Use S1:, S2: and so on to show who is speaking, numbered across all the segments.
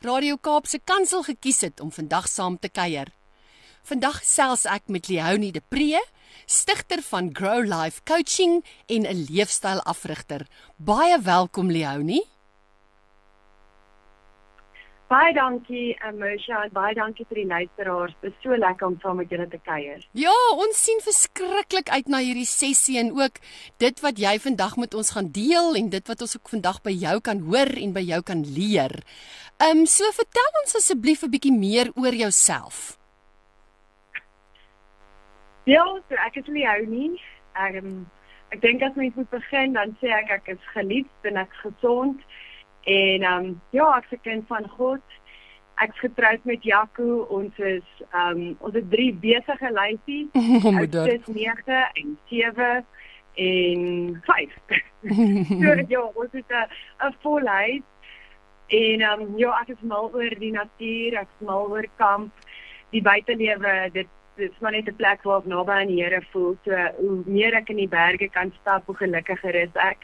S1: Radio Kaapse Kansel gekies het om vandag saam te kuier. Vandag gesels ek met Leonie de Pre, stigter van Grow Life Coaching en 'n leefstylafrigter. Baie welkom Leonie.
S2: Baie dankie Amersha en baie dankie vir die luisteraars. Dit is so lekker om saam met julle te kuier.
S1: Ja, ons sien verskriklik uit na hierdie sessie en ook dit wat jy vandag met ons gaan deel en dit wat ons ook vandag by jou kan hoor en by jou kan leer. Ehm um, so vertel ons asseblief 'n bietjie meer oor jouself.
S2: Ja, so ek is Leonie. Ek um, ek dink as mens moet begin dan sê ek ek is geliefd en ek gesond. En ehm um, ja, ek se kind van God. Ek is getroud met Jaco. Ons is ehm um, ons het drie besige lyfies.
S1: Moeder.
S2: Dit is 9 en 7 en 5. so ja, ons het 'n 'n vol huis. En ehm um, ja, ek is mal oor die natuur, ek is mal oor kamp, die buitelewe, dit dit is maar net 'n plek waar ek naby aan die Here voel. So hoe meer ek in die berge kan stap, hoe gelukkiger is ek.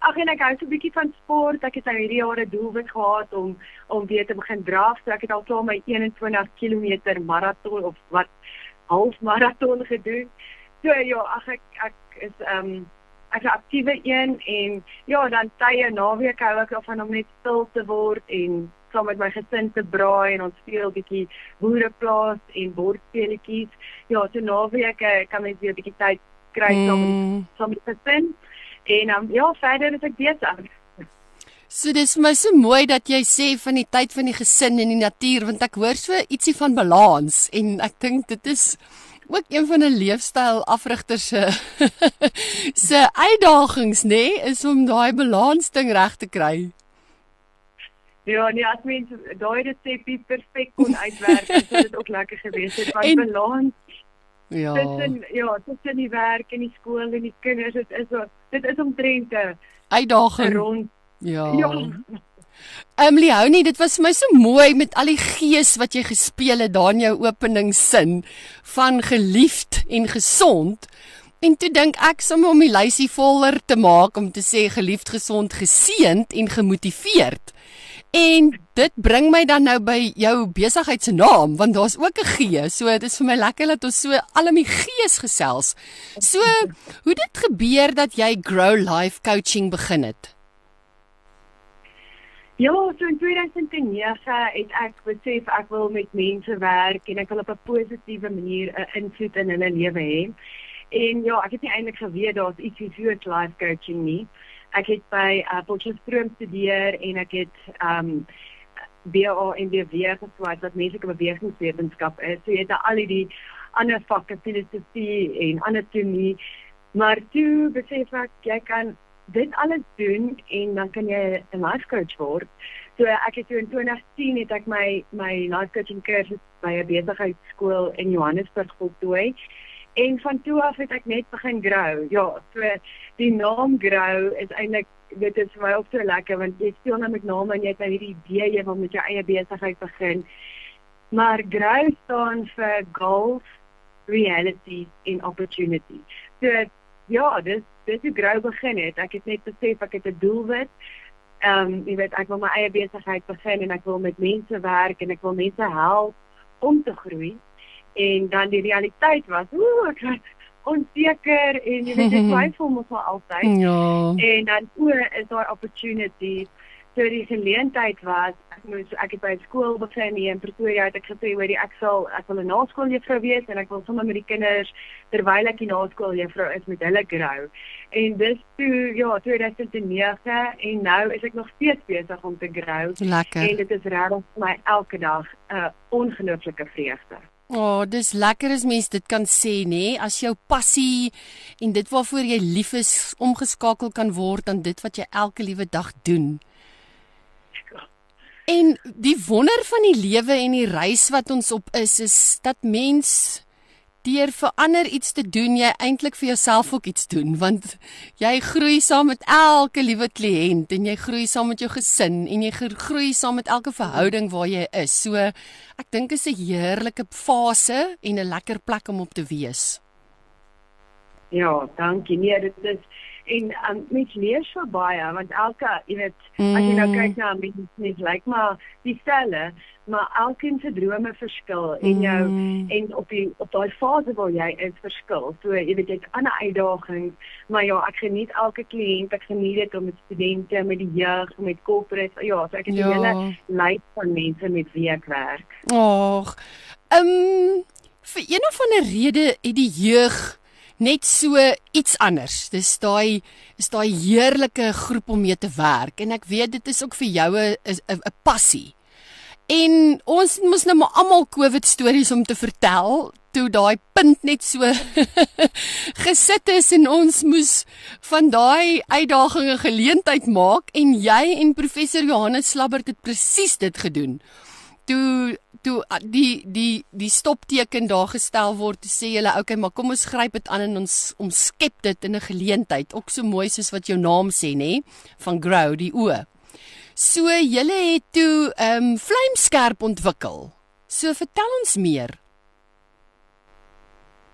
S2: Ag en ek hou so 'n bietjie van sport. Ek het nou hierdie jaar 'n doelwit gehad om om weer te begin draf. So ek het al klaar my 21 km maraton of wat half maraton gedoen. So ja, ag ek ek is ehm um, ek 'n aktiewe een en ja, dan tye naweek hou ek daarvan om net stil te word en saam met my gesin te braai en ons speel 'n bietjie boereplaas en bordspeletjies. Ja, so naweek kan mens weer 'n bietjie tyd kry saam mm. saam met gesin. En um, ja, verder is ek besig.
S1: So dis vir my so mooi dat jy sê van die tyd van die gesin en die natuur want ek hoor so ietsie van balans en ek dink dit is ook een van 'n leefstyl afrigter se se uitdagings nê nee, is om daai balans ding reg te kry.
S2: Ja, nee, as mens daai resepie perfek kon uitwerk, sou dit ook lekker gewees het. Want en, balans
S1: Ja.
S2: Tussen ja, tussen die werk en die skool en die kinders, dit is dit is omtrent 'n
S1: uitdaging.
S2: Rond.
S1: Ja. ja. Emily Hounie, dit was vir my so mooi met al die gees wat jy gespeel het daar in jou openingssin van geliefd en gesond. En toe dink ek sommer om die lysie voller te maak om te sê geliefd, gesond, geseënd en gemotiveerd. En dit bring my dan nou by jou besigheid se naam want daar's ook 'n G. So dit is vir my lekker dat ons so al in die gees gesels. So hoe dit gebeur dat jy Grow Life Coaching begin het?
S2: Ja, so in 2009 het ek besef ek wil met mense werk en ek wil op 'n positiewe manier 'n invloed in hulle lewe hê. En ja, ek het nie eintlik geweet daar's iets soos life coaching nie ek het by uh, Potchefstroom studeer en ek het um BA en BW geswaai wat menslike bewegingswetenskap is. So jy het al die ander vakke filosofie en anatomie. Maar toe besef ek jy kan dit alles doen en dan kan jy 'n life coach word. So ek het in 2010 het ek my my life coaching kursus by 'n besigheidskool in Johannesburg voltooi. En van toe af het ek net begin grow. Ja, so die naam grow is eintlik dit is vir my ook so lekker want jy speel nou met name en jy het nou hierdie idee jy wil met jou eie besigheid begin. Maar grow staan vir goals, reality en opportunity. So ja, dis dis hoe grow begin het. Ek het net besef ek het 'n doelwit. Ehm um, jy weet ek wil my eie besigheid begin en ek wil met mense werk en ek wil mense help om te groei en dan die realiteit was ooh ek was onseker en jy weet jy twyfel mos maar altyd
S1: ja
S2: en dan o is daar opportunity so die geleentheid was ek moes ek het by skool begin hier in Pretoria het ek gesê hoor ek sal ek wil 'n naskooljuffrou wees en ek wil sommer met die kinders terwyl ek die naskooljuffrou is met hulle grou en dis toe ja 2009 en nou is ek nog steeds besig om te grou
S1: Lekker.
S2: en dit is regtig vir my elke dag 'n uh, ongelooflike vreugde
S1: O, oh, dis lekker as mens dit kan sê nê, as jou passie en dit waarvoor jy lief is omgeskakel kan word aan dit wat jy elke liewe dag doen. En die wonder van die lewe en die reis wat ons op is is dat mens deur vir ander iets te doen, jy eintlik vir jouself ook iets doen want jy groei saam met elke liewe kliënt en jy groei saam met jou gesin en jy groei saam met elke verhouding waar jy is. So ek dink is 'n heerlike fase en 'n lekker plek om op te wees.
S2: Ja, dankie. Nee, dit is en um, mens leer so baie want elke jy weet mm. as jy nou kyk na mense net lyk like maar dieselfde maar elkeen se drome verskil en jou mm. en op die op daai fase waar jy is verskil so jy weet jy't ander uitdagings maar ja ek geniet elke kliënt ek geniet dit om met studente met die jeug met corporate ja so ek het 'n ja. hele lys van mense met wie ek werk
S1: ag ehm um, vir een of ander rede het die jeug net so iets anders. Dis daai is daai heerlike groep om mee te werk en ek weet dit is ook vir jou 'n 'n passie. En ons moes nou maar almal COVID stories om te vertel toe daai punt net so gesit is en ons moes van daai uitdagings 'n geleentheid maak en jy en professor Johannes Slabbert het presies dit gedoen. Toe toe die die die stopteken daar gestel word te sê julle okay maar kom ons gryp dit aan en ons omskep dit in 'n geleentheid ook so mooi soos wat jou naam sê nê van grow die o. So julle het toe ehm um, vlamskerp ontwikkel. So vertel ons meer.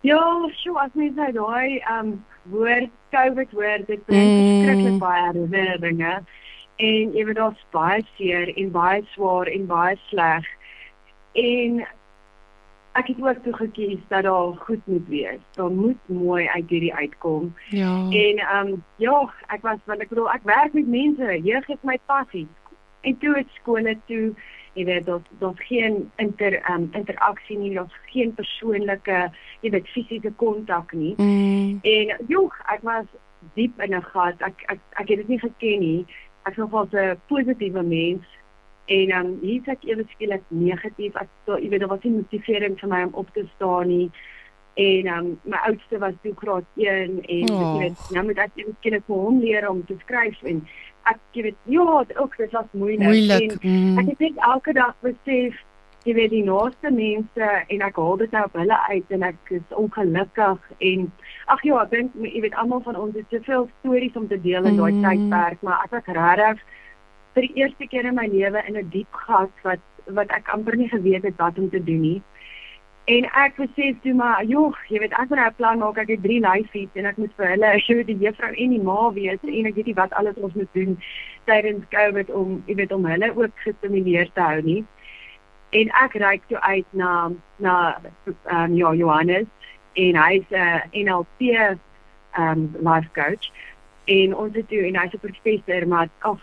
S2: Ja, so as mens nou daai ehm um, woord COVID woord dit bring mm. skrikkelik baie herinneringe en jy weet daar's baie seer en baie swaar en baie sleg. En ek het ook toe gekies dat daar goed moet wees. Daar moet mooi uit hierdie uitkom.
S1: Ja.
S2: En ehm um, ja, ek was want ek bedoel ek werk met mense. Jeug is my passie. En toe het skole toe jy weet dat dat geen inter um, interaksie nie, daar's geen persoonlike, jy weet fisiese kontak nie.
S1: Mm.
S2: En joh, ek was diep in 'n gat. Ek ek ek het dit nie geken nie. Ek was 'n positiewe mens En dan um, hier sê ek ewe skielik negatief as so jy weet daar was nie motivering vir my om op te staan nie. En um, my oudste was toe graad 1 en oh. jy weet nou moet ek ewe skielik vir hom leer om te skryf en ek jy weet ja, ook dit was moeilik.
S1: moeilik.
S2: En mm. ek het net elke dag besef jy weet die naaste mense en ek haal dit nou op hulle uit en ek is ongelukkig en ag ja, ek dink jy weet almal van ons het soveel stories om te deel in daai mm. tydperk, maar ek was regtig vir die eerste keer in my lewe in 'n diep gat wat wat ek amper nie geweet het wat om te doen nie. En ek besef toe maar, joh, jy weet ek moet nou 'n plan maak. Ek het drie lyfies en ek moet vir hulle, ek moet die juffrou en die ma weet en ek weet nie wat alles ons moet doen tydens COVID om, jy weet, om hulle ook gestimuleer te hou nie. En ek reik toe uit na na ehm um, ja, Johannes en hy's 'n uh, NLP ehm um, life coach en ons het toe en hy's 'n professor maar ag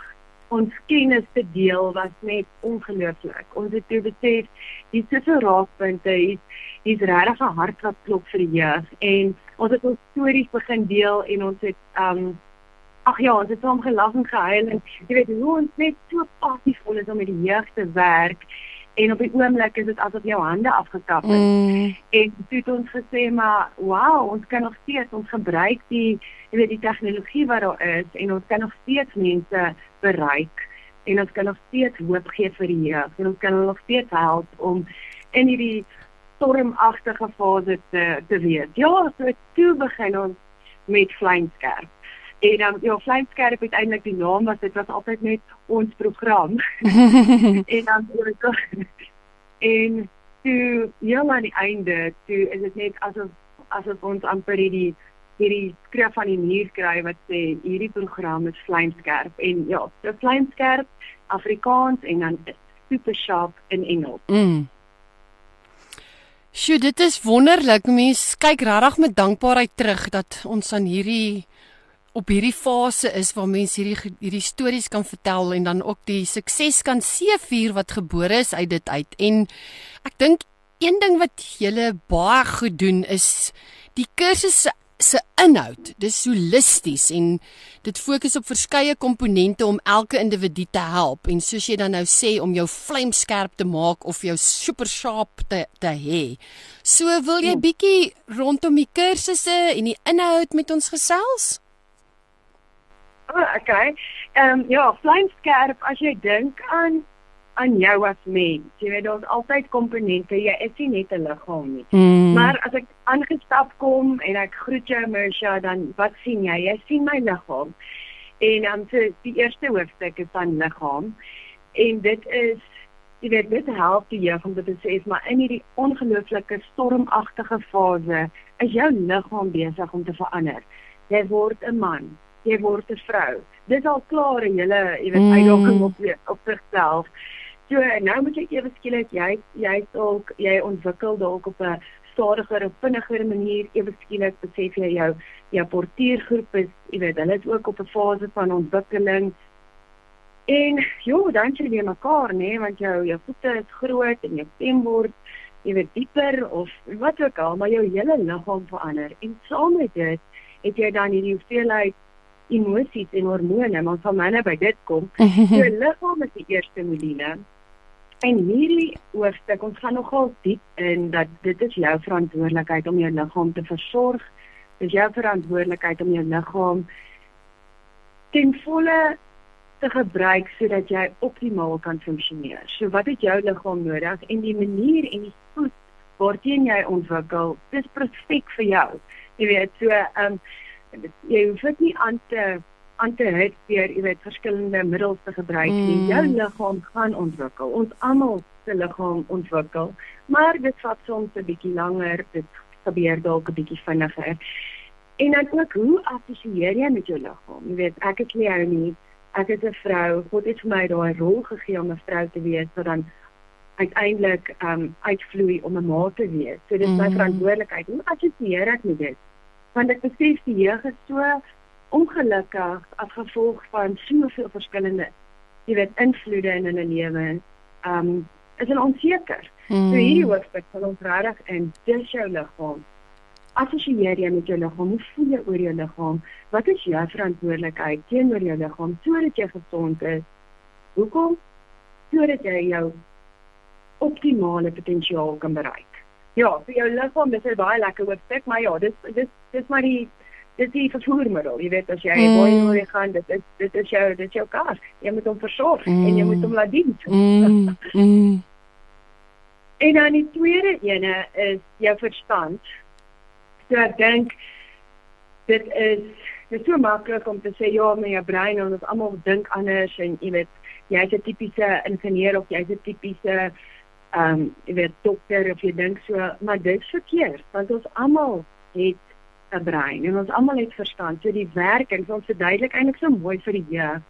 S2: ons kennis te deel was net ongelooflik. Ons het toe besef dis soveel raakpunte, hier's hier's regtig 'n hart wat klop vir die jeug en ons het ons stories begin deel en ons het um ag ja, ons het saam gelag en gehuil en jy weet hoe ons net so passief is om met die jeug te werk en op die oomblik is dit asof jou hande afgekap het. Mm. En toe het ons gesê maar wow, ons kan nog steeds ons gebruik die jy weet die tegnologie wat daar is en ons kan nog steeds mense bereik en ons kan nog steeds hoop gee vir die jeug en ons kan hulle nog steeds help om in hierdie stormagtige fase te te wees. Ja, so toe begin ons met Vlamskerp. En dan um, ja, Vlamskerp het eintlik die naam was dit was altyd net ons program. en dan en toe ja aan die einde, toe is dit net asof asof ons amper hierdie hierdie skrif van die muur kry wat sê hierdie program is vlamskerp en ja, so vlamskerp Afrikaans en dan super sharp in Engels.
S1: Mm. Sjoe, dit is wonderlik. Mens kyk regtig met dankbaarheid terug dat ons aan hierdie op hierdie fase is waar mense hierdie hierdie stories kan vertel en dan ook die sukses kan seëvier wat gebore is uit dit uit. En ek dink een ding wat julle baie goed doen is die kursusse se inhoud. Dis holisties en dit fokus op verskeie komponente om elke individu te help en soos jy dan nou sê om jou vlamskerp te maak of jou super sharp te te hê. So wil jy ja. bietjie rondom die kursusse en die inhoud met ons gesels?
S2: Oh, okay. Ehm um, ja, vlamskerp as jy dink aan aan jou as mens. Jy weet daar's altyd komponente. Jy is nie net 'n liggaam nie.
S1: Mm.
S2: Maar as ek aangestap kom en ek groet jou Mersha, dan wat sien jy? Jy sien my liggaam. En dan um, so die eerste hoofstuk is van liggaam. En dit is jy weet dit help die jeug om te besef maar in hierdie ongelooflike stormagtige fase is jou liggaam besig om te verander. Jy word 'n man, jy word 'n vrou. Dis al klaar 'n hele, jy weet, mm. uitdaging op op sigself. So nou moet jy ewe skielik jy jy dalk jy ontwikkel dalk op 'n stadiger of vinniger manier ewe skielik besef jy jou jou portiergroep is, jy weet, hulle is ook op 'n fase van ontwikkeling. En jo, dan jy mekaar, nê, want jou jou voete is groot en jou stem word jy weet dieper of wat ook al, maar jou hele liggaam verander. En saam met dit het jy dan hierdie hoeveelheid emosies en hormone, maar van myne by dit kom, jou liggaam is die eerste module. En hierdie hoofstuk, ons gaan nogal diep in dat dit is jou verantwoordelikheid om jou liggaam te versorg. Dit is jou verantwoordelikheid om jou liggaam ten volle te gebruik sodat jy optimaal kan funksioneer. So wat het jou liggaam nodig en die manier en die spoed waarteen jy ontwikkel, dis perfek vir jou. Jy weet, so ehm um, jy hoef dit nie aan te aan te hit deur jy weet verskillende middels te gebruik nie. Mm. Jou liggaam gaan ontwikkel. Ons almal se liggaam ontwikkel, maar dit vat soms 'n bietjie langer. Dit gebeur dalk 'n bietjie vinniger. En dan ook hoe assosieer jy met jou liggaam? Jy weet, ek het nie nie ek is 'n vrou. God het vir my daai rol gegee om 'n vrou te wees wat dan uiteindelik um uitvloei om 'n ma te wees. So dis my mm. verantwoordelikheid. Hoe assosieer ek met dit? Want ek besef die jeug is so ongelukkig as gevolg van soveel verskillende jy weet invloede in hulle lewe. Um is hulle onseker. Mm. So hierdie hoofstuk van ons regtig en dis jou liggaam assosieer jy met jou liggaam? Hoe voel jy oor jou liggaam? Wat is jou verantwoordelikheid teenoor jou liggaam sodat jy gesond is? Hoekom? Sodat jy jou optimale potensiaal kan bereik. Ja, vir jou liggaam dis 'n baie lekker hoofstuk, maar ja, dis dis dis maar die dis die vervoermiddel. Jy weet as jy mm. baie nodig gaan, dit is dit is jou dit is jou kar. Jy moet hom versorg mm. en jy moet hom laat dien. Mm. mm. En dan die tweede ene is jou verstand. So ek dink dit is dit is so maklik om te sê ja, met jou brein en ons almal dink anders en jy weet jy's 'n tipiese ingenieur of jy's 'n tipiese ehm um, jy weet dokter of jy dink so, maar dit verkeerd want ons almal het 'n brein en ons almal het verstand. So die werking, ons verduidelik eintlik so mooi vir die jeug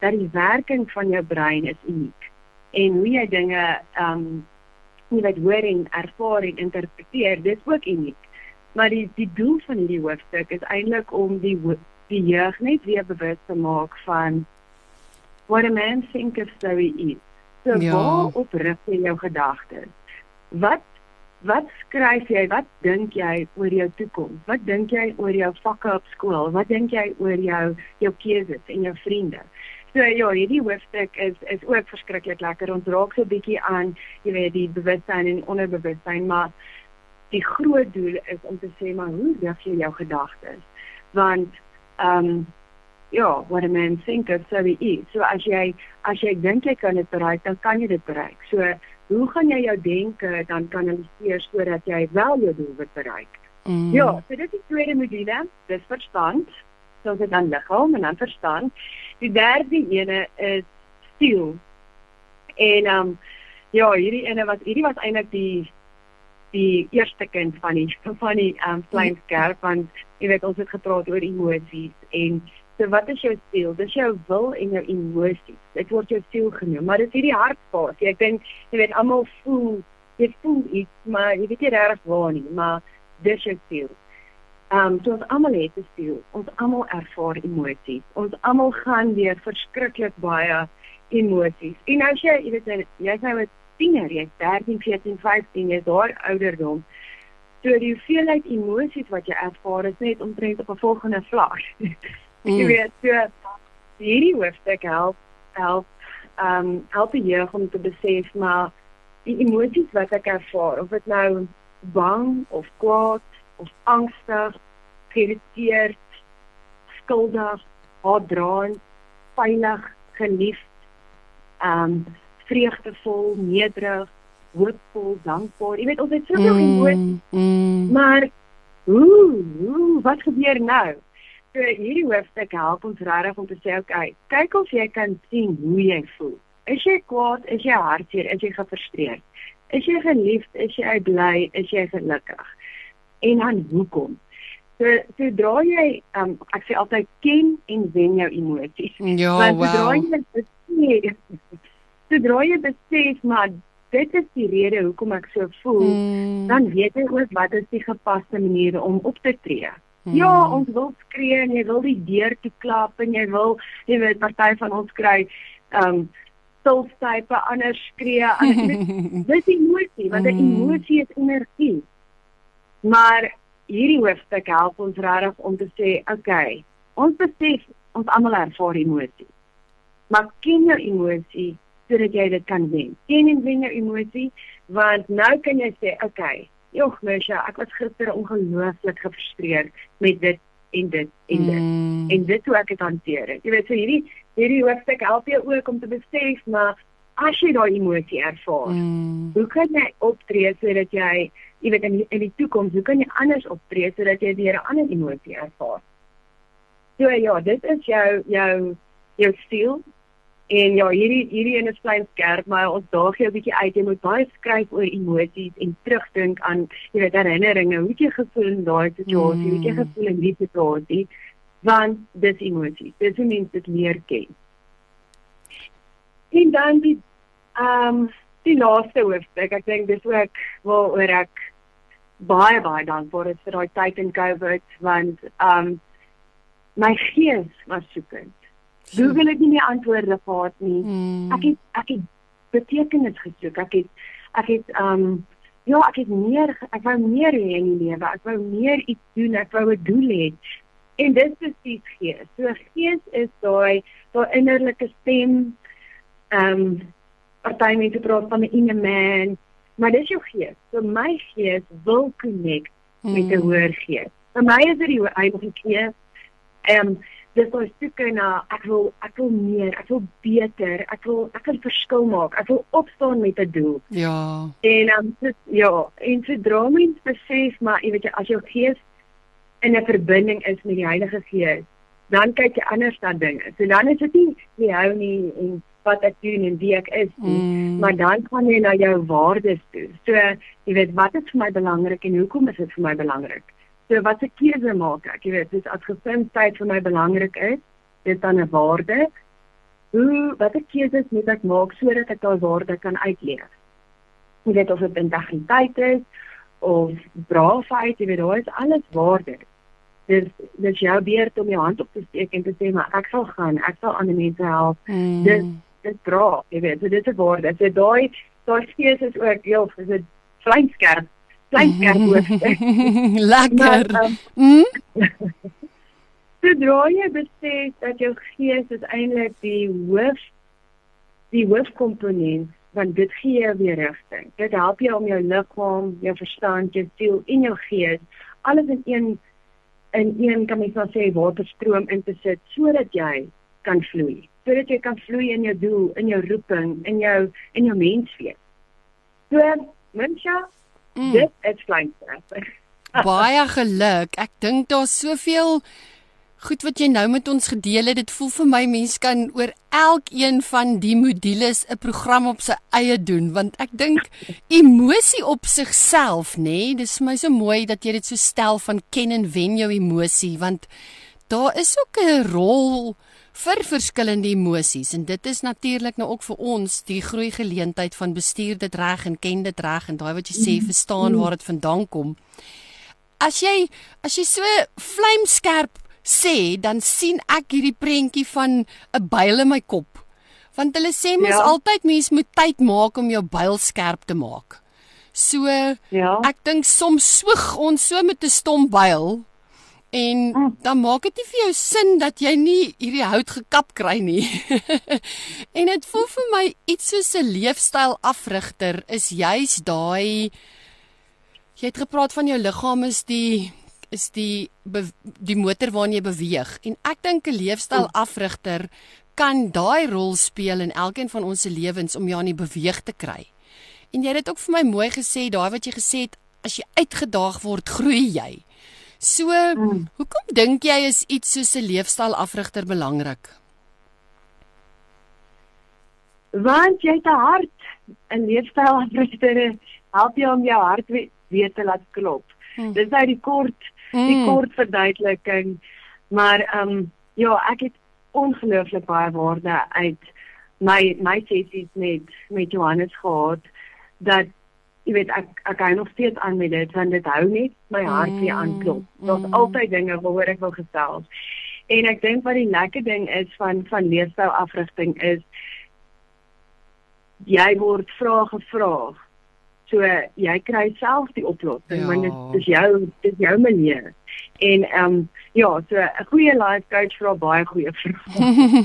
S2: dat die werking van jou brein is uniek. En hoe jy dinge ehm um, jy weet hoor en ervaar en interpreteer, dit is ook uniek. Maar die die doel van hierdie hoofstuk is eintlik om die die jeug net weer bewus te maak van what a man thinks so he is. So ja. waar op rig jy jou gedagtes? Wat wat skryf jy? Wat dink jy oor jou toekoms? Wat dink jy oor jou vakke op skool? Wat dink jy oor jou jou keuses en jou vriende? So ja, hierdie hoofstuk is is ook verskriklik lekker. Ons raak so 'n bietjie aan, jy weet, die bewustheid en die onderbewussyn, maar die groot doel is om te sê maar hoe rig jy jou gedagtes want ehm um, ja what a man think of so he is so as jy as jy dink jy kan dit bereik dan kan jy dit bereik. So hoe gaan jy jou denke dan kanaliseer sodat jy wel jou doel wil bereik? Mm. ja so dit is die tweede module. Dis verstand. So dit dan liggaam en dan verstand. Die derde ene is siel. En ehm um, ja hierdie ene wat hierdie was eintlik die die eerste kind van die van die um klein skerp want jy weet ons het gepraat oor emosies en so wat is jou siel? Dis jou wil en jou emosies. Dit word jou siel genoem, maar dit is hierdie hartfase. Ek dink jy weet almal voel jy voel iets, maar jy weet nie reg waar nie, maar dis jou siel. Um so ons almal het 'n siel. Ons almal ervaar emosies. Ons almal gaan deur verskriklik baie emosies. En as jy jy weet jy's nou 'n tiener, jy's 13, 14, 15, jy's daar ouderdom. So die hoeveelheid emosies wat jy ervaar is net omtrent op 'n volgende vlak. Mm. jy weet, so hierdie hoofstuk help help ehm um, help die jeug om te besef maar die emosies wat ek ervaar, of dit nou bang of kwaad of angstig, geïrriteerd, skuldig, haatdraand, veilig, geliefd, ehm um, vreugdevol, nederig, hoopvol, dankbaar. Jy weet ons het soveel mm, emosies. Mm. Maar ooh, ooh, wat gebeur nou? So hierdie hoofstuk help ons regtig om te sê, okay, kyk of jy kan sien hoe jy voel. Is jy kwaad? Is jy hartseer? Is jy gefrustreerd? Is jy geliefd? Is jy bly? Is jy gelukkig? En dan hoekom? So sodra jy um ek sê altyd ken en wen jou emosies.
S1: Ja, Want wow. Sodra jy
S2: besef, sodra jy besef maar dit is die rede hoekom ek so voel, mm. dan weet jy ook wat is die gepaste maniere om op te tree. Mm. Ja, ons wil skree en jy wil die deur toe klap en jy wil jy weet party van ons kry um stilstype, anders skree, anders dis emosie, want 'n mm. emosie is energie. Maar hierdie hoofstuk help ons regtig om te sê, okay, ons besef ons almal ervaar emosie. Maar ken jou emosie sodat jy dit kan wen. Ken en wen jou emosie, want nou kan jy sê, okay, jogg Mesha, ek was gister ongelooflik gefrustreerd met dit en dit en dit. Mm. En dit hoe ek dit hanteer het. Jy weet, so hierdie hierdie hoofstuk help jou ook om te besef maar as jy daai emosie ervaar, mm. hoe kan jy optree sodat jy jy weet in die, in die toekoms, hoe kan jy anders optree sodat jy weer 'n ander emosie ervaar? So ja, dit is jou jou jou stil en ja, hierdie hierdie een is klein skerp, maar ons daag jou 'n bietjie uit. Jy moet baie skryf oor emosies en terugdink aan jy weet herinneringe, hoe jy gevoel in daai situasie, mm. hoe jy gevoel in die situasie, want dis emosies. Dis hoe mense dit leer ken. En dan die ehm um, die laaste hoofstuk. Ek dink dis ook waaroor ek baie baie dankbaar is vir daai tyd in COVID want um my gees was soekend. Google het nie meer antwoorde gehad nie. Hmm. Ek het ek het betekenis gesoek. Ek het ek het um ja, ek het meer ek wou meer hê in die lewe. Ek wou meer iets doen. Ek wou 'n doel hê. En dit die gees. So gees is daai daai innerlike stem um party mense praat van 'n inner man, maar dis jou gees. So my gees wil connect hmm. met 'n hoër gees. Vir my is dit die heilige gees. Ehm um, dis so stukke na ek wil ek wil meer, ek wil beter, ek wil ek wil verskil maak. Ek wil opstaan met 'n doel.
S1: Ja.
S2: En ehm um, ja, en so dromings besef maar jy weet jy as jou gees in 'n verbinding is met die Heilige Gees, dan kyk jy anders na dinge. So dan is dit nie jy hou nie en wat ek doen en wie ek is nie, mm. maar dan gaan jy na jou waardes toe. So, jy weet wat is vir my belangrik en hoekom is dit vir my belangrik? So wat se keuse maak ek? Jy weet, dis as gesindheid vir my belangrik is, dis dan 'n waarde. Hoe watter keuses moet ek maak sodat ek daai waarde kan uitleef? Jy weet of dit integriteit is of braafheid, jy weet, daar is alles waardes dis dis jou beurt om jou hand op te steek en te sê maar ek sal gaan, ek sal ander mense help. Mm. Dis dit dra, jy weet, so dit is waar. Dit is daai daai gees is ook heel is dit kleinskerp. Kleinskerp hoofstuk.
S1: Lekker. Maar, um, mm?
S2: so dra jy besef dat jou gees is eintlik die hoof die hoofkomponent want dit gee jou weer rigting. Dit help jou om jou liggaam, jou verstand, jou siel en jou gees alles in een in een kan mens maar sê waterstroom in te sit sodat jy kan vloei sodat jy kan vloei in jou doel, in jou roeping, in jou in jou menswees. So, mensja, mm. dit is kleinste.
S1: Baie geluk. Ek dink daar's soveel goed wat jy nou met ons gedeel het. Dit voel vir my mense kan oor elkeen van die modules 'n program op sy eie doen want ek dink emosie op sigself, nê, nee, dis vir my so mooi dat jy dit so stel van ken en wen jou emosie want daar is ook 'n rol vir verskillende emosies en dit is natuurlik nou ook vir ons die groei geleentheid van bestuur dit reg en ken dit reg en daai wat jy sê mm. verstaan waar dit vandaan kom. As jy as jy so vlamskerp sê, dan sien ek hierdie prentjie van 'n byl in my kop. Want hulle sê mens ja. altyd mens moet tyd maak om jou byl skerp te maak. So ja. ek dink soms swoeg ons so met 'n stom byl En mm. dan maak dit nie vir jou sin dat jy nie hierdie hout gekap kry nie. en dit voel vir my iets soos 'n leefstyl afrigter is juis daai jy het gepraat van jou liggaam is die is die die motor waarna jy beweeg en ek dink 'n leefstyl afrigter kan daai rol speel in elkeen van ons se lewens om jou aan die beweeg te kry. En jy het dit ook vir my mooi gesê, daai wat jy gesê het, as jy uitgedaag word, groei jy. So, mm. hoekom dink jy is iets soos 'n leefstylafrigter belangrik?
S2: Want jy het 'n hart. 'n Leefstylafrigter help jou om jou hart weer te laat klop. Mm. Dis nou die kort die mm. kort verduideliking. Maar ehm um, ja, ek het ongelooflik baie waarde uit my my sessies met met Johannes gehad dat jy weet ek ek hou nog steeds aan met dit want dit hou net my hart weer mm, aanklop. Daar's mm. altyd dinge waaroor ek wil gesels. En ek dink wat die lekker ding is van van leefstyl afrigting is jy word vrae gevra. So jy kry self die oplossing ja. want dit is jou dit is jou manier. En ehm um, ja, so 'n goeie life coach vra baie goeie vrae.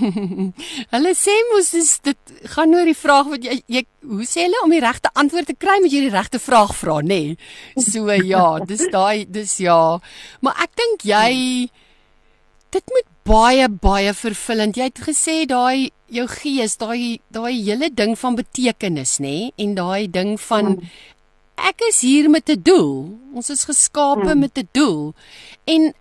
S1: hulle sê mos dis dit gaan oor die vraag wat jy, jy hoe sê hulle om die regte antwoord te kry moet jy die regte vraag vra, nê? Nee. So ja, dis daai dis ja. Maar ek dink jy dit moet baie baie vervullend. Jy het gesê daai jou gees, daai daai hele ding van betekenis, nê? Nee? En daai ding van hmm ek is hier met 'n doel. Ons is geskape hmm. met 'n doel. En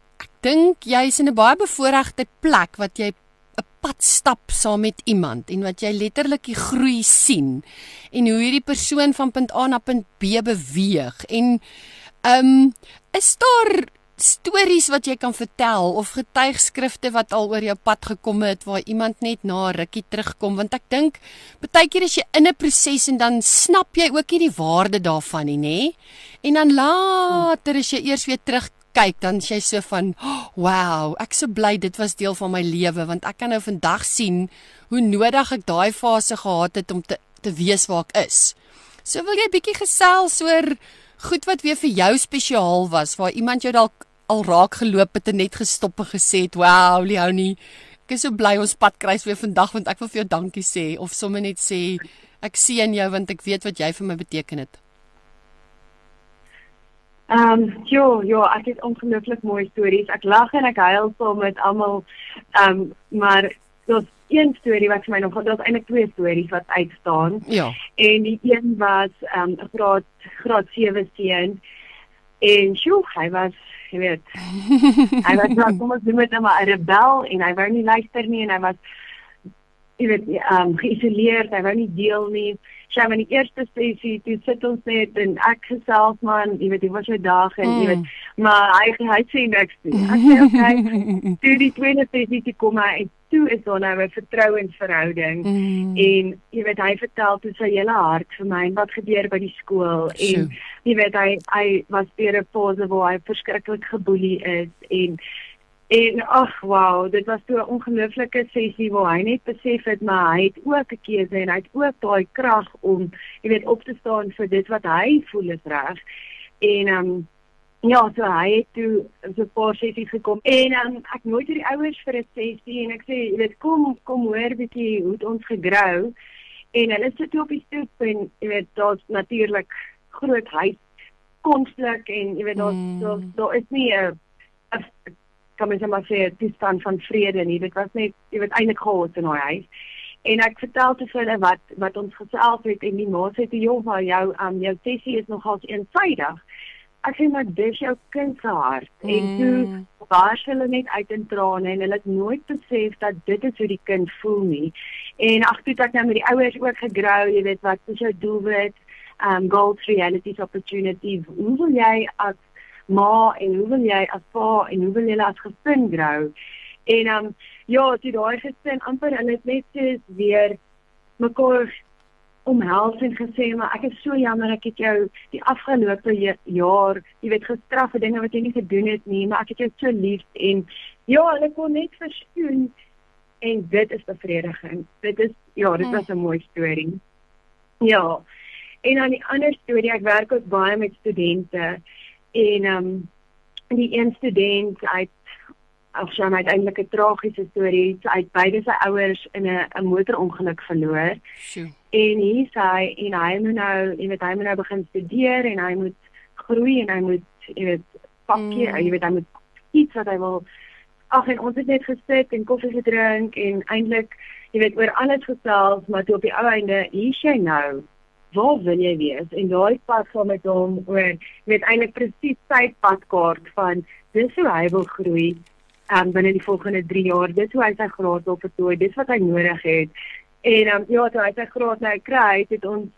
S1: dink jy's in 'n baie bevoordeelde plek wat jy 'n pad stap saam met iemand en wat jy letterlik die groei sien en hoe hierdie persoon van punt A na punt B beweeg. En ehm um, is daar stories wat jy kan vertel of getuigskrifte wat al oor jou pad gekom het waar iemand net na rukkie terugkom want ek dink baie keer as jy in 'n proses en dan snap jy ook nie die waarde daarvan nie nê en dan later as jy eers weer terugkyk dan sê jy so van wow ek so bly dit was deel van my lewe want ek kan nou vandag sien hoe nodig ek daai fase gehad het om te te weet waar ek is so wil jy bietjie gesels oor goed wat weer vir jou spesiaal was waar iemand jou dalk al raak geloop het en net gestop en gesê het, "Wow, Leonie, ek is so bly ons pad kruis weer vandag want ek wil vir jou dankie sê of sommer net sê ek sien jou want ek weet wat jy vir my beteken het."
S2: Ehm, um, jo, jo, ek het ongelooflik mooi stories. Ek lag en ek huil saam met almal. Ehm, um, maar daar's een storie wat vir my nog, daar's eintlik twee stories wat uitstaan.
S1: Ja.
S2: En die een was ehm um, graad graad 7 seun en sjoe, hy was jy weet. hy was nou kom ons noem dit nou maar 'n rebel en hy wou nie luister nie en hy was jy weet ehm um, geïsoleerd, hy wou nie deel nie. Sy in die eerste sessie toe sit ons net en ek gesels man, jy weet, dit was 'n dag en mm. jy weet, maar hy hy sê niks nie. Ek sê okay. toe die tweede sessie toe kom hy toe is daar nou 'n vertrouensverhouding mm. en jy weet hy vertel toe sy hele hart vir my wat gebeur by die skool en jy weet hy hy was deur 'n fase waar hy verskriklik geboelie is en en ag wow dit was so 'n ongelooflike sessie waar hy net besef het maar hy het ook 'n keuse en hy het ook daai krag om jy weet op te staan vir dit wat hy voel is reg. En um, Ja, so hy het toe so 'n paar sessies gekom. En um, ek nooi toe die ouers vir 'n sessie en ek sê jy weet kom kom hoor bietjie hoe ons gegrou. En hulle sit op die stoep en jy weet daar's natuurlik groot huis konflik en jy weet daar's mm. daar daar is nie 'n kan mens maar sê 'n toestand van vrede nie. Dit was net jy weet eintlik chaos in daai huis. En ek vertel te hulle wat wat ons gesels het en die ma sê toe jou jou um, jou sessie is nogals eensydig ek sê maar dis jou kind se hart. Mm. en toe was hulle net uit in trane en hulle het nooit besef dat dit is hoe die kind voel nie. En ag toe ek nou met die ouers ook gegrou jy weet wat is jou doelwit? Um goals realities opportunities hoe wil jy as ma en hoe wil jy as pa en hoe wil jy as gesin grou en um ja toe daai gesin amper hulle het net weer mekaar omhels en gesê maar ek is so jammer ek het jou die afgelope jaar, jy weet gestraf vir dinge wat jy nie gedoen het nie, maar ek het jou so lief en ja, hulle kon net verskoon en dit is bevrediging. Dit is ja, dit was 'n mooi storie. Ja. En dan die ander storie, ek werk ook baie met studente en ehm um, die een student uit of sy uiteindelik 'n tragiese storie uit beide sy ouers in 'n 'n motorongeluk verloor.
S1: Sjoe.
S2: En hier sê en hy moet nou, jy weet hy moet nou begin studeer en hy moet groei en hy moet jy weet pakkie, mm. jy weet hy moet iets wat hy wil Ag en ons het net gesit en koffie gedrink en eintlik jy weet oor alles gesels, maar toe op die ou einde hier sy nou waar wil jy wees? En daai pad gaan met hom oor weet eintlik presies sy padkaart van dis hoe hy wil groei um, binne die volgende 3 jaar. Dis hoe hy sy graad wil vertooi dis wat hy nodig het. En um, ja toe hy sy graad nou kry het ons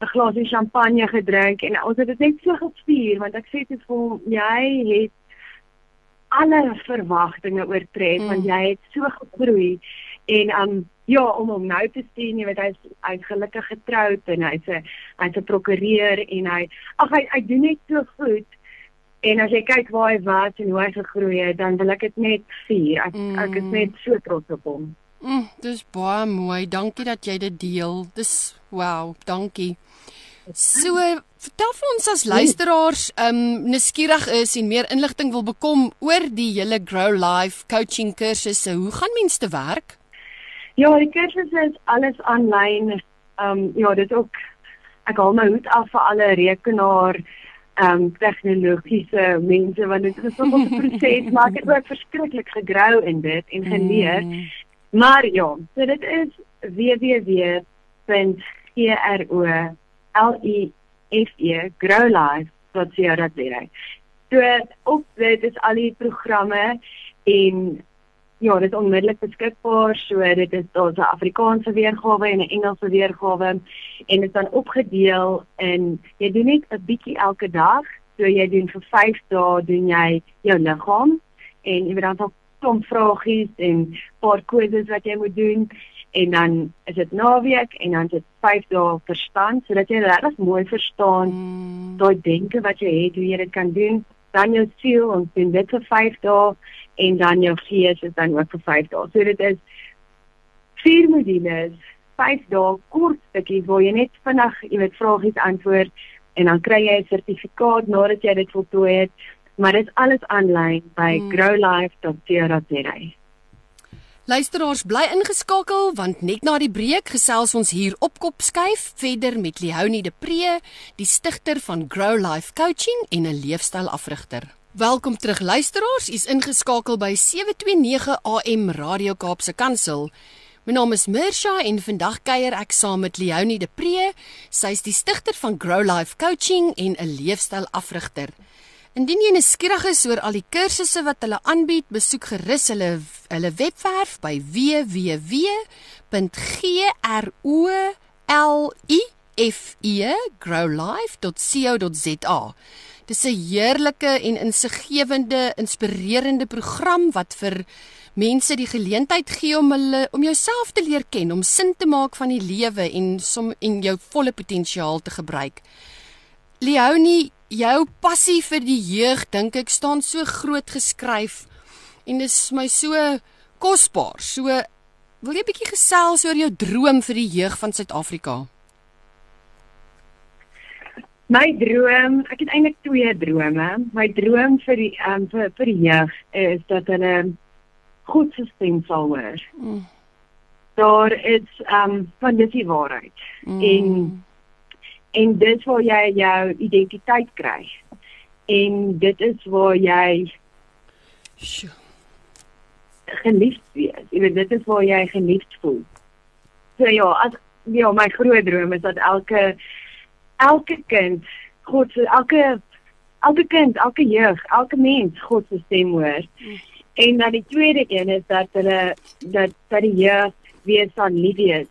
S2: 'n glasie champagne gedrink. En ons het dit net so gevier want ek sê dit vir hom jy het alle verwagtinge oortref mm. want jy het so gegroei. En um ja om hom nou te sien jy weet hy's hy's gelukkig getroud en hy's 'n hy's 'n prokureur en hy ag hy hy doen net so goed en as jy kyk waar hy was en hoe hy gegroei het dan wil ek dit net vier ek mm. ek is net so trots op hom
S1: mm, dis baie mooi dankie dat jy dit deel dis wow dankie So, vertel vir ons as luisteraars, ehm um, nuuskierig is en meer inligting wil bekom oor die hele Grow Life coaching kursusse. Hoe gaan mense te werk?
S2: Ja, die kursusse is alles aanlyn. Ehm um, ja, dit ook ek haal my hoed af vir alle rekenaar ehm um, tegnologiese mense want dit is so 'n proses, maar ek het ook verskriklik gegrou in dit en geleer. Mm. Maar ja, so dit is www.gro L E. So op dit is al die programme en ja, dit is onmiddellik beskikbaar. So dit is daar's 'n Afrikaanse weergawe en 'n Engelse weergawe en dit is dan opgedeel in jy doen net 'n bietjie elke dag. So jy doen vir 5 dae doen jy jou liggaam en jy moet dan 'n klomp vragies en paar quizzes wat jy moet doen en dan is dit naweek en dan is dit 5 dae verstand sodat jy regtig mooi verstaan mm. daai denke wat jy het hoe jy dit kan doen dan jou siel ons doen dit vir 5 dae en dan jou gees is dan ook vir 5 dae. So dit is vier modules 5 dae kort stukkies waar jy net vinnig jy weet vragies antwoord en dan kry jy 'n sertifikaat nadat jy dit voltooi het. Maar dit is alles aanlyn by mm. growlife.co.za
S1: Luisteraars bly ingeskakel want net na die breek gesels ons hier op kop skuif verder met Leonie de Pre, die stigter van Grow Life Coaching en 'n leefstylafrigter. Welkom terug luisteraars, u's ingeskakel by 729 AM Radio Kaapse Kansel. My naam is Mirsha en vandag kuier ek saam met Leonie de Pre. Sy's die stigter van Grow Life Coaching en 'n leefstylafrigter. Indien jy nuuskierig is oor al die kursusse wat hulle aanbied, besoek gerus hulle hulle webwerf by www.growlife.co.za. Dis 'n heerlike en insiggewende, inspirerende program wat vir mense die geleentheid gee om hulle om jouself te leer ken, om sin te maak van die lewe en som en jou volle potensiaal te gebruik. Leonie jou passie vir die jeug dink ek staan so groot geskryf en dit is my so kosbaar. So wil jy 'n bietjie gesels oor jou droom vir die jeug van Suid-Afrika?
S2: My droom, ek het eintlik twee drome. My droom vir die um, vir vir die jeug is dat hulle goed stem sal hoor. Mm. Daar is ehm um, van die waarheid. Mm. En en dit waar jy jou identiteit kry. En dit is waar jy
S1: Sjoe.
S2: geliefd wees. Jy weet dit is waar jy geliefd voel. So ja, as ja, my groot droom is dat elke elke kind God se elke elke kind, elke jeug, elke mens God se stem hoor. En dan die tweede een is dat hulle dat dat die jeug weer sal lief wees.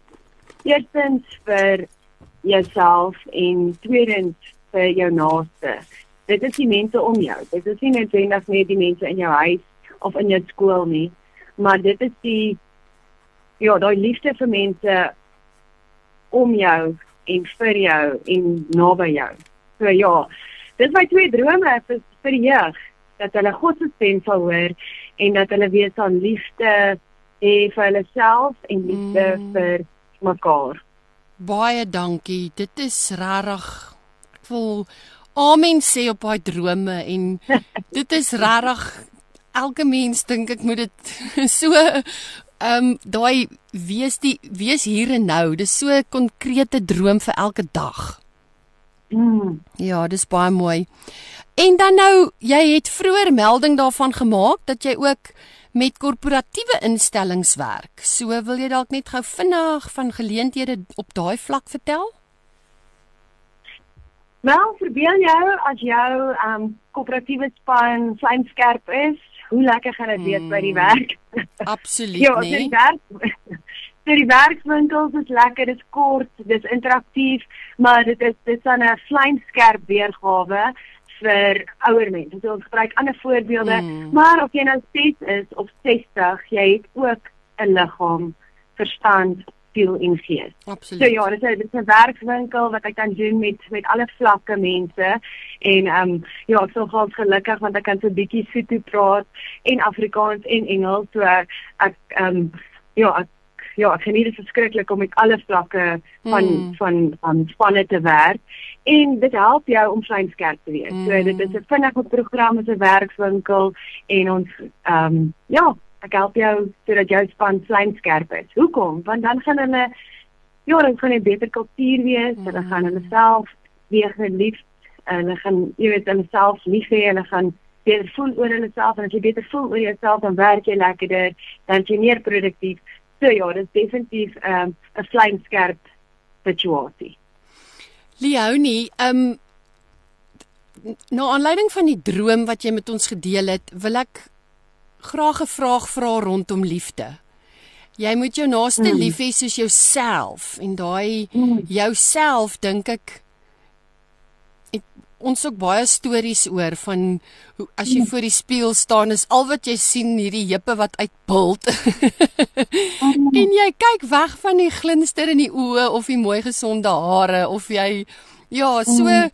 S2: Eerstens vir jouself en tweedens vir jou naaste. Dit is die mense om jou. Dit is nie net net die mense in jou huis of in jou skool nie, maar dit is die ja, daai liefde vir mense om jou en vir jou en naby jou. So ja, dis my twee drome vir vir die jeug dat hulle God se stem sal hoor en dat hulle weet aan liefde hê vir hulle self en liefde mm. vir mekaar.
S1: Baie dankie. Dit is regtig ek wil amen sê op daai drome en dit is regtig elke mens dink ek moet dit so ehm um, daai wees die wees hier en nou. Dis so 'n konkrete droom vir elke dag.
S2: Mm.
S1: Ja, dis baie mooi. En dan nou, jy het vroeër melding daarvan gemaak dat jy ook met korporatiewe instellings werk. So wil jy dalk net gou vinnig van geleenthede op daai vlak vertel?
S2: Wel, verbeel jou as jou um koöperatiewe span fyn skerp is, hoe lekker gaan dit wees mm, by die hmm. werk?
S1: Absoluut ja, nie.
S2: Ja, werk. So die werkswinkels is lekker, dit is kort, dit is interaktief, maar dit is dit is 'n fyn skerp weergawe vir ouer mense. So ons gebruik ander voorbeelde, mm. maar of jy nou 6 is of 60, jy het ook 'n liggaam, verstand, siel en gees.
S1: Absoluut.
S2: So ja, dit is dit is 'n werkswinkel wat ek kan doen met met alle vlakke mense en ehm um, ja, ek sou gans gelukkig want ek kan so 'n bietjie Sotho praat en Afrikaans en Engels, so ek ehm um, ja, ek ja, ek geniet dit verskriklik om met alle vlakke van mm. van van spanne te werk en dit help jou om skerp te wees. Mm. So dit is 'n vinnige program, 'n werkswinkel en ons ehm um, ja, ek help jou sodat jou span skerp is. Hoekom? Want dan gaan hulle ja, dan gaan hulle beter kultuur wees, mm. hulle gaan hulle self weer geliefd en hulle gaan jy weet hulle self lief hê, hulle gaan beter voel oor hulle self en as jy beter voel oor jouself dan werk jy lekkerder, dan jy meer produktief. So ja, dit is definitief ehm, 'n um, fyn skerp situasie.
S1: Leonie, ehm um, nou aanleiding van die droom wat jy met ons gedeel het, wil ek graag 'n vraag vra rondom liefde. Jy moet jou naaste mm. lief hê soos jouself en daai mm. jouself dink ek ons ook baie stories oor van hoe as jy mm. voor die spieël staan is al wat jy sien hierdie heupe wat uitbult. Mm. en jy kyk weg van die glinster in die oë of die mooi gesonde hare of jy ja, so mm.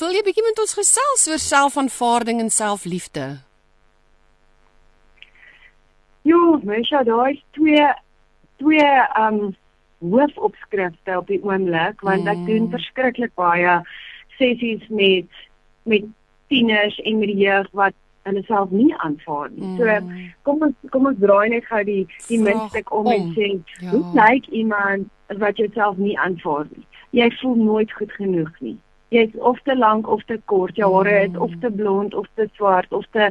S1: wil jy bietjie met ons gesels oor selfaanvaarding en selfliefde?
S2: Jo, mens ja, daar is twee twee um hoofopskrifte op die oomblik want ek doen verskriklik baie sessies met met tieners en met die jeug wat hulle self nie aanvaar nie. Mm. So kom ons kom ons draai net gou die die muntstuk om en sê ja. hoe lyk iemand wat jouself nie aanvaar nie. Jy voel nooit goed genoeg nie. Jy is of te lank of te kort. Jou hare is of te blond of te swart of te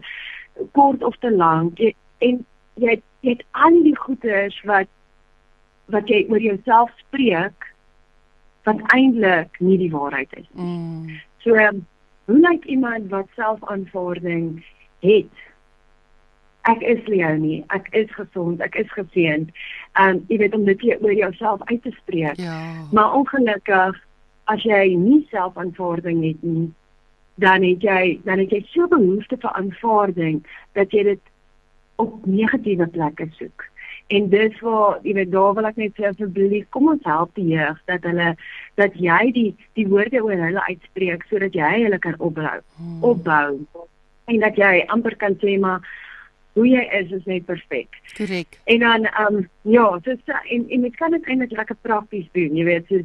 S2: kort of te lank. Jy, en jy jy het al die goeders wat wat jy oor jouself spreek wat eintlik nie die waarheid is nie. Mm. So, um, hoe lyk iemand wat selfaanvaarding het? Ek is Leonie, ek is gesond, ek is geseënd. Um jy weet om dit oor jouself uit te spreek.
S1: Ja.
S2: Maar ongelukkig as jy nie selfaanvaarding het nie, dan het jy dan het jy so behoefte vir aanvaarding dat jy dit op negatiewe plekke soek. En dis waar jy weet daar wil ek net sê asseblief kom ons help die jeug dat hulle dat jy die die woorde oor hulle uitspreek sodat jy hulle kan opbou hmm. opbou en dat jy amper kan sê maar hoe jy is is net perfek.
S1: Korrek.
S2: En dan ehm um, ja, so en en ek kan dit eintlik lekker prakties doen, jy weet, so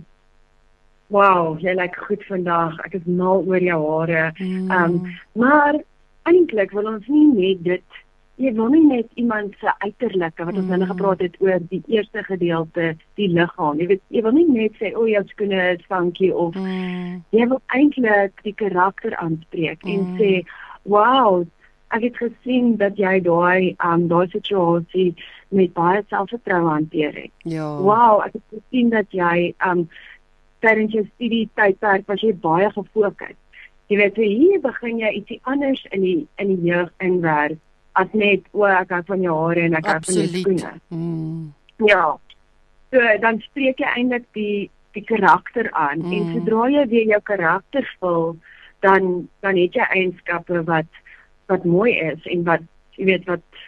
S2: wow, jy lyk goed vandag. Ek is mal oor jou hare. Hmm. Ehm mm. um, maar eintlik wil ons nie net dit jy wil nie net iemand se uiterlike wat ons mm. nou gepraat het oor die eerste gedeelte, die liggaam. Jy weet, jy wil nie net sê o, jou skoene is funky of mm. jy wil eintlik die karakter aanspreek mm. en sê, "Wow, ek het gesien dat jy daai um daai situasie met baie selfvertroue hanteer het."
S1: Ja.
S2: Wow, ek het gesien dat jy um tydens jou studie tydperk was jy baie gefokus. Jy weet, hier begin jy ietsie anders in die in die jeug inwerk as net o ek hou van jou hare en ek hou van jou skoene. Mm. Ja. So dan spreek jy eintlik die die karakter aan mm. en sodra jy weer jou karakter vul dan dan het jy eienskappe wat wat mooi is en wat jy weet wat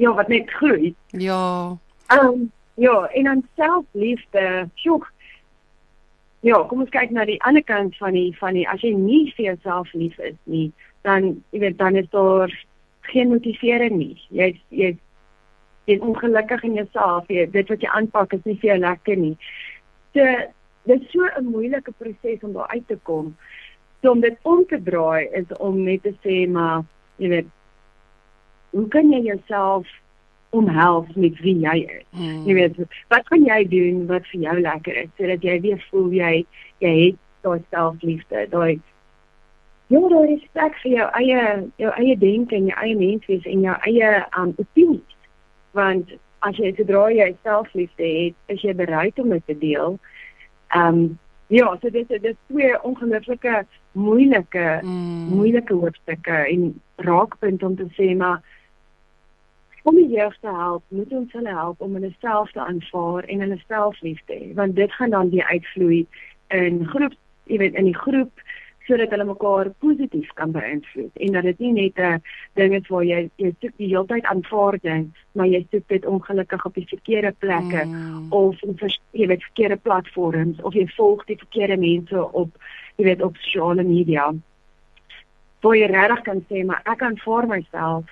S2: ja wat net groei.
S1: Ja.
S2: Ehm um, ja, en dan selfliefde. Sjoe. Ja, kom ons kyk na die ander kant van die van die as jy nie vir jouself lief is nie, dan jy weet dan is daar geen motivering nie. Jy jy is ongelukkig in jouself. Jy dit wat jy aanpak is nie vir jou lekker nie. So dit is so 'n moeilike proses om daar uit te kom. So om dit om te draai is om net te sê maar jy weet hoe kan jy jouself omhels met wie jy is? Hmm. Jy weet wat kan jy doen wat vir jou lekker is sodat jy weer voel jy jy het daai selfliefde, daai Ja, daar is respek vir jou eie jou eie denke en jou eie menswees en jou eie um opinies. Want as jy sodra jy selfliefde het, is jy bereid om dit te deel. Um ja, so dit dit is twee ongelooflike moeilike mm. moeilike hoofstukke en raakpunt om te sê maar om die jeug te help, moet ons hulle help om hulle self te aanvaar en hulle selflief te hê, want dit gaan dan die uitvloei in groep, jy weet in die groep sodat hulle mekaar positief kan beïnvloed en dat dit nie net 'n ding is waar jy jy soek die hele tyd aanvaarding, maar jy soek dit ongelukkig op die verkeerde plekke mm. of in jy weet verkeerde platforms of jy volg die verkeerde mense op jy weet op sosiale media. Waar jy regtig kan sê maar ek aanvaar myself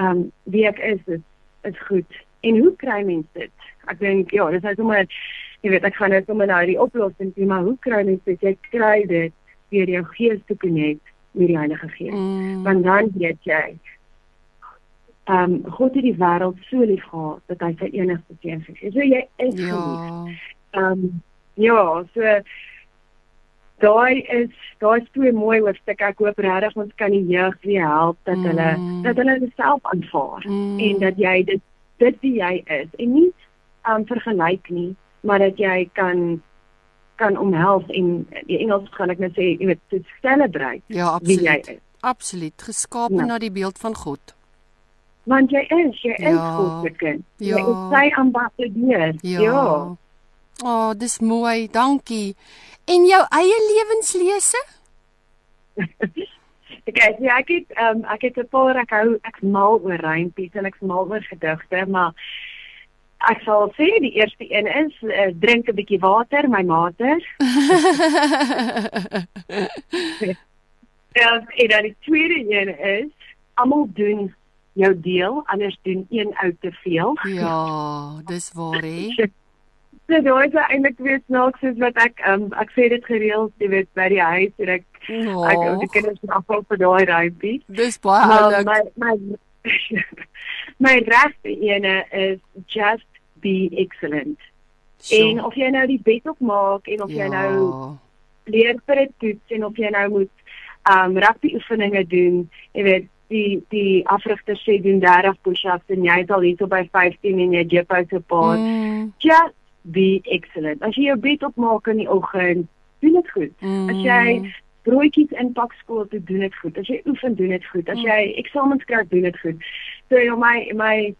S2: ehm um, wie ek is is is goed. En hoe kry mens dit? Ek dink ja, dis nou sommer jy weet ek gaan nou sommer nou die oplossing sê, maar hoe kry mens dit? Jy kry dit deur jou gees te connect met die Heilige Gees. Mm. Want dan weet jy ehm um, God het die wêreld so lief gehad dat hy sy enigste seun gegee het. So jy is ja. geliefd. Ehm um, ja, so daai is daai is twee mooi hoofstukke. Ek hoop regtig ons kan die jeug weer help dat mm. hulle dat hulle self aanvaar mm. en dat jy dit dit wie jy is en nie um vergelyk nie, maar dat jy kan kan omhels en die Engels gaan ek net sê jy weet to celebrate
S1: ja, wie jy is. Absoluut geskape ja. na die beeld van God.
S2: Want jy is, jy ja. is God se kind. Ja. Jy is sy ambassadeur. Ja. ja.
S1: O, oh, dis mooi. Dankie. En jou eie lewenslese?
S2: ek sê ja, ek het um, ek het 'n paar ek hou ek mal oor rympies en ek mal oor gedigte, maar ek sal sê die eerste een is uh, drink 'n bietjie water, my mater. ja, en dan die tweede een is almal doen jou deel, anders doen een ou te veel.
S1: Ja, dis waar hè.
S2: So daai is eintlik weer snaaks soos wat ek um, ek sê dit gereeld, jy weet by die huis en ek oh. ek die kinders moet afval vir daai rympie.
S1: Dis baie oulik.
S2: My my my regte ene is just be excellent. So. En of jy nou die bed opmaak en of ja. jy nou leer vir 'n toets en of jy nou moet um rugby oefeninge doen, jy weet die die afrigter sê doen 30 push-ups en jy is al hier so by 15 en jy jip uit 'n paar. Mm. Just be excellent. As jy jou bed opmaak in die oggend, doen dit goed. Mm. As jy broodjies inpak skool toe doen dit goed. As jy oefen doen dit goed. As mm. jy eksamens skryf doen dit goed. So ja my my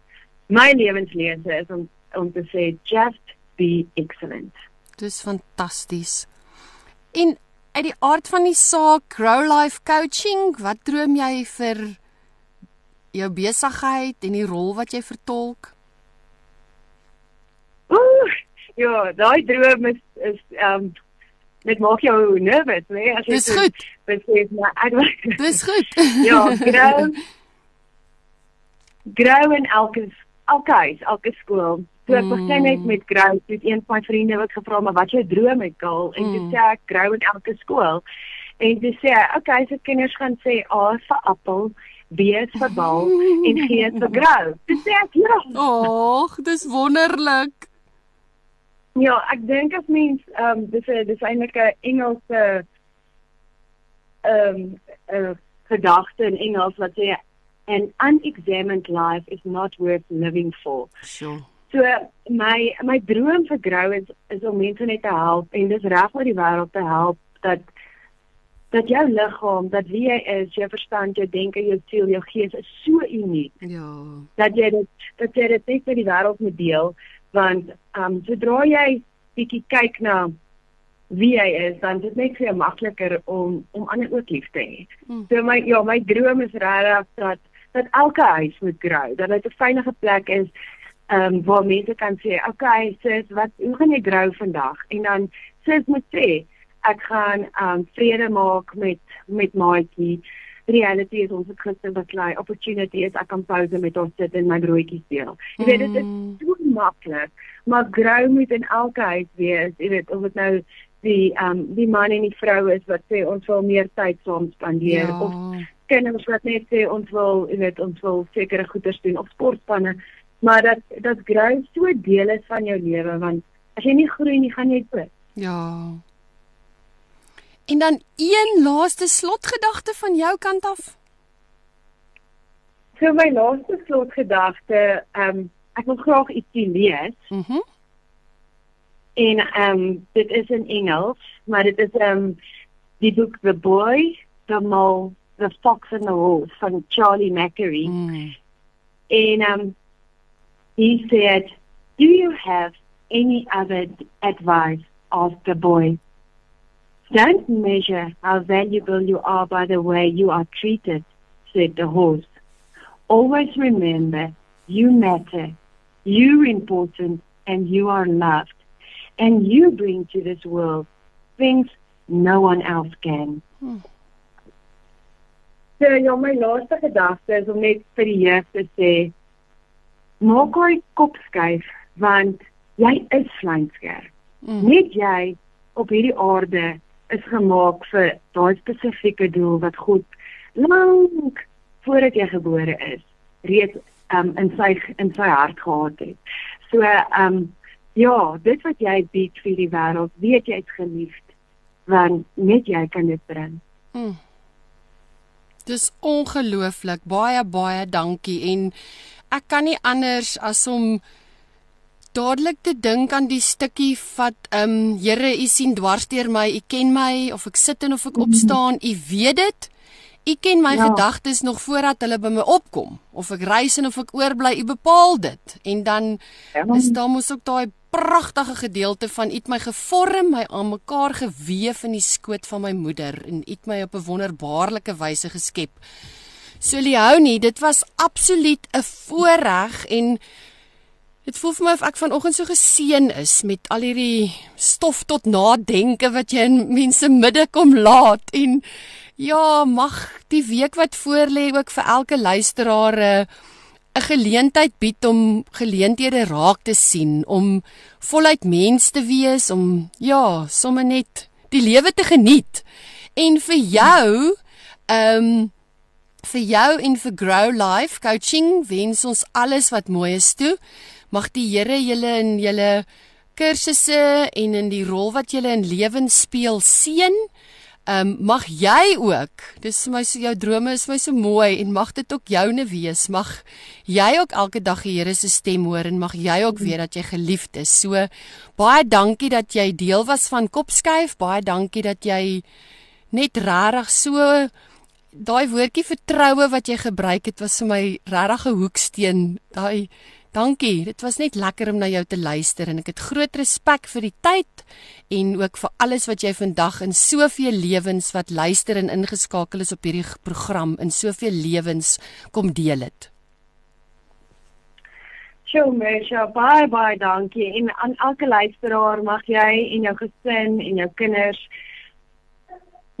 S2: my lewenslese is om om te sê just be excellent.
S1: Dis fantasties. En uit die aard van die saak Grow Life Coaching, wat droom jy vir jou besigheid en die rol wat jy vertolk?
S2: Ja, daai droom is is ehm um, dit maak jou nervus, né?
S1: As jy Dis goed.
S2: Besef maar ek
S1: Dis goed.
S2: ja, grow. grow in elke elke huis, elke skool. So ek begin net met grow, dit een van my vriende wat gevra maar wat jou droom is, Kaal, en mm. sê ek grow in elke skool. En dis sê, okay, so kinders gaan sê A vir appel, B vir bal en G vir grow. Dis sê ek ja.
S1: Ag, dis wonderlik.
S2: Ja, ek dink as mens ehm um, dis 'n dis eintlik 'n Engelse ehm um, 'n uh, gedagte in Engels wat sê an unexamined life is not worth living for.
S1: Sure.
S2: So my my droom vir Grow is is om mense net te help en dis reg oor die wêreld te help dat dat jou liggaam, dat wie jy is, jou verstand, jou denke, jou siel, jou gees is so uniek.
S1: Ja.
S2: Dat jy dit dat jy dit net met die wêreld moet deel want ehm um, sodra jy bietjie kyk na wie jy is, dan is dit net vir jou makliker om om ander ook lief te hê. Mm. So my ja, my droom is regtig dat dat elke huis moet groei, dat dit 'n veilige plek is ehm um, waar mense kan sê, "Oké, okay, sis, wat hoe gaan jy groei vandag?" En dan sis moet sê, "Ek gaan ehm um, vrede maak met met maatjie." reality is ons Christen wat lei opportunity is ek kan pause met ons sit en my broodjies deel. Jy weet dit is mm. so maklik, maar grow moet in elke huis wees. Jy weet of dit nou die ehm um, die man en die vrou is wat sê ons wil meer tyd saam spandeer ja. of kinders wat net sê ons wil jy weet ons wil sekere goeders doen of sportspanne, maar dat dat grow so deel is van jou lewe want as jy nie groei nie gaan jy dood.
S1: Ja. En dan een laaste slotgedagte van jou kant af.
S2: So my laaste slotgedagte, ehm um, ek wil graag ietsie lees.
S1: Mhm. Mm
S2: en ehm um, dit is in Engels, maar dit is ehm um, die boek The Boy, The Mole, The Fox and the Wolf van Charlie Macquarie.
S1: Mm.
S2: And um, he said, Do you have any other advice? asked the boy. Don't measure how valuable you are by the way you are treated, said the horse. Always remember you matter, you're important, and you are loved. And you bring to this world things no one else can.
S1: Hmm.
S2: So ja, my laaste gedagte is om net vir die jeug te sê maak hy kop skuif want jy is vleinskerp.
S1: Mm.
S2: Net jy op hierdie aarde is gemaak vir daai spesifieke doel wat God lank voordat jy gebore is reeds um, in sy in sy hart gehad het. So ehm um, ja, dit wat jy bied vir die wêreld, weet jy is geliefd want net jy kan dit bring.
S1: Mm. Dis ongelooflik. Baie baie dankie en ek kan nie anders as om dadelik te dink aan die stukkie wat ehm um, Here, U sien dwars deur my, U ken my of ek sit en of ek opstaan, U weet dit. U ken my ja. gedagtes nog voordat hulle by my opkom of ek reis en of ek oorbly, U bepaal dit. En dan ja. is daar mos ook daai pragtige gedeelte van U het my gevorm, my aan mekaar gewewe in die skoot van my moeder en U het my op 'n wonderbaarlike wyse geskep. So Leonie, dit was absoluut 'n voorreg en dit voel vir my of ek vanoggend so geseën is met al hierdie stof tot nadenke wat jy in mense midde kom laat en ja, mag die week wat voorlê ook vir elke luisteraar 'n uh, 'n geleentheid bied om geleenthede raak te sien, om voluit mens te wees, om ja, sommer net die lewe te geniet. En vir jou, ehm um, vir jou en vir Grow Life Coaching wens ons alles wat mooi is toe. Mag die Here julle in julle kursusse en in die rol wat julle in lewens speel seën. Ehm um, mag jy ook. Dis vir my so jou drome is my so mooi en mag dit ook joune wees. Mag jy ook elke dag die Here se stem hoor en mag jy ook weet dat jy geliefd is. So baie dankie dat jy deel was van Kopskuif. Baie dankie dat jy net regtig so daai woordjie vertroue wat jy gebruik het was vir my regtig 'n hoeksteen. Daai Dankie. Dit was net lekker om na jou te luister en ek het groot respek vir die tyd en ook vir alles wat jy vandag in soveel lewens wat luister en ingeskakel is op hierdie program in soveel lewens kom deel het.
S2: Sjoe, Mesha, bye bye, dankie. En aan elke luisteraar mag jy en jou gesin en jou kinders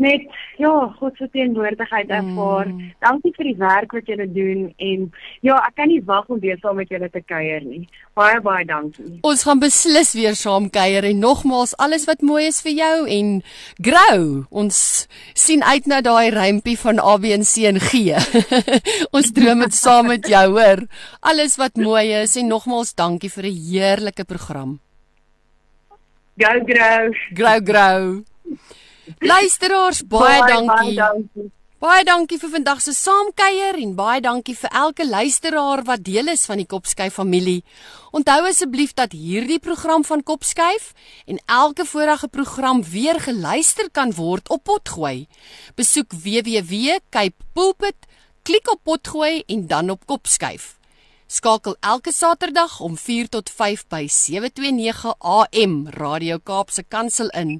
S2: net ja, God se teenwoordigheid ervaar. Mm. Dankie vir die werk wat julle doen en ja, ek kan nie wag om weer saam met julle te kuier nie. Baie baie dankie.
S1: Ons gaan beslis weer saam kuier en nogmaals alles wat mooi is vir jou en grow. Ons sien uit na daai rympie van ABC en G. Ons droom dit saam met jou, hoor. Alles wat mooi is en nogmaals dankie vir 'n heerlike program.
S2: Go grow.
S1: Grow grow. Luisteraars, baie, baie dankie. Baie dankie. Baie dankie vir vandag se saamkuier en baie dankie vir elke luisteraar wat deel is van die Kopskyf familie. Onthou asseblief dat hierdie program van Kopskyf en elke vorige program weer geluister kan word op Potgooi. Besoek www.capepulpit, klik op Potgooi en dan op Kopskyf. Skakel elke Saterdag om 4 tot 5 by 729 AM Radio Kaapse Kansel in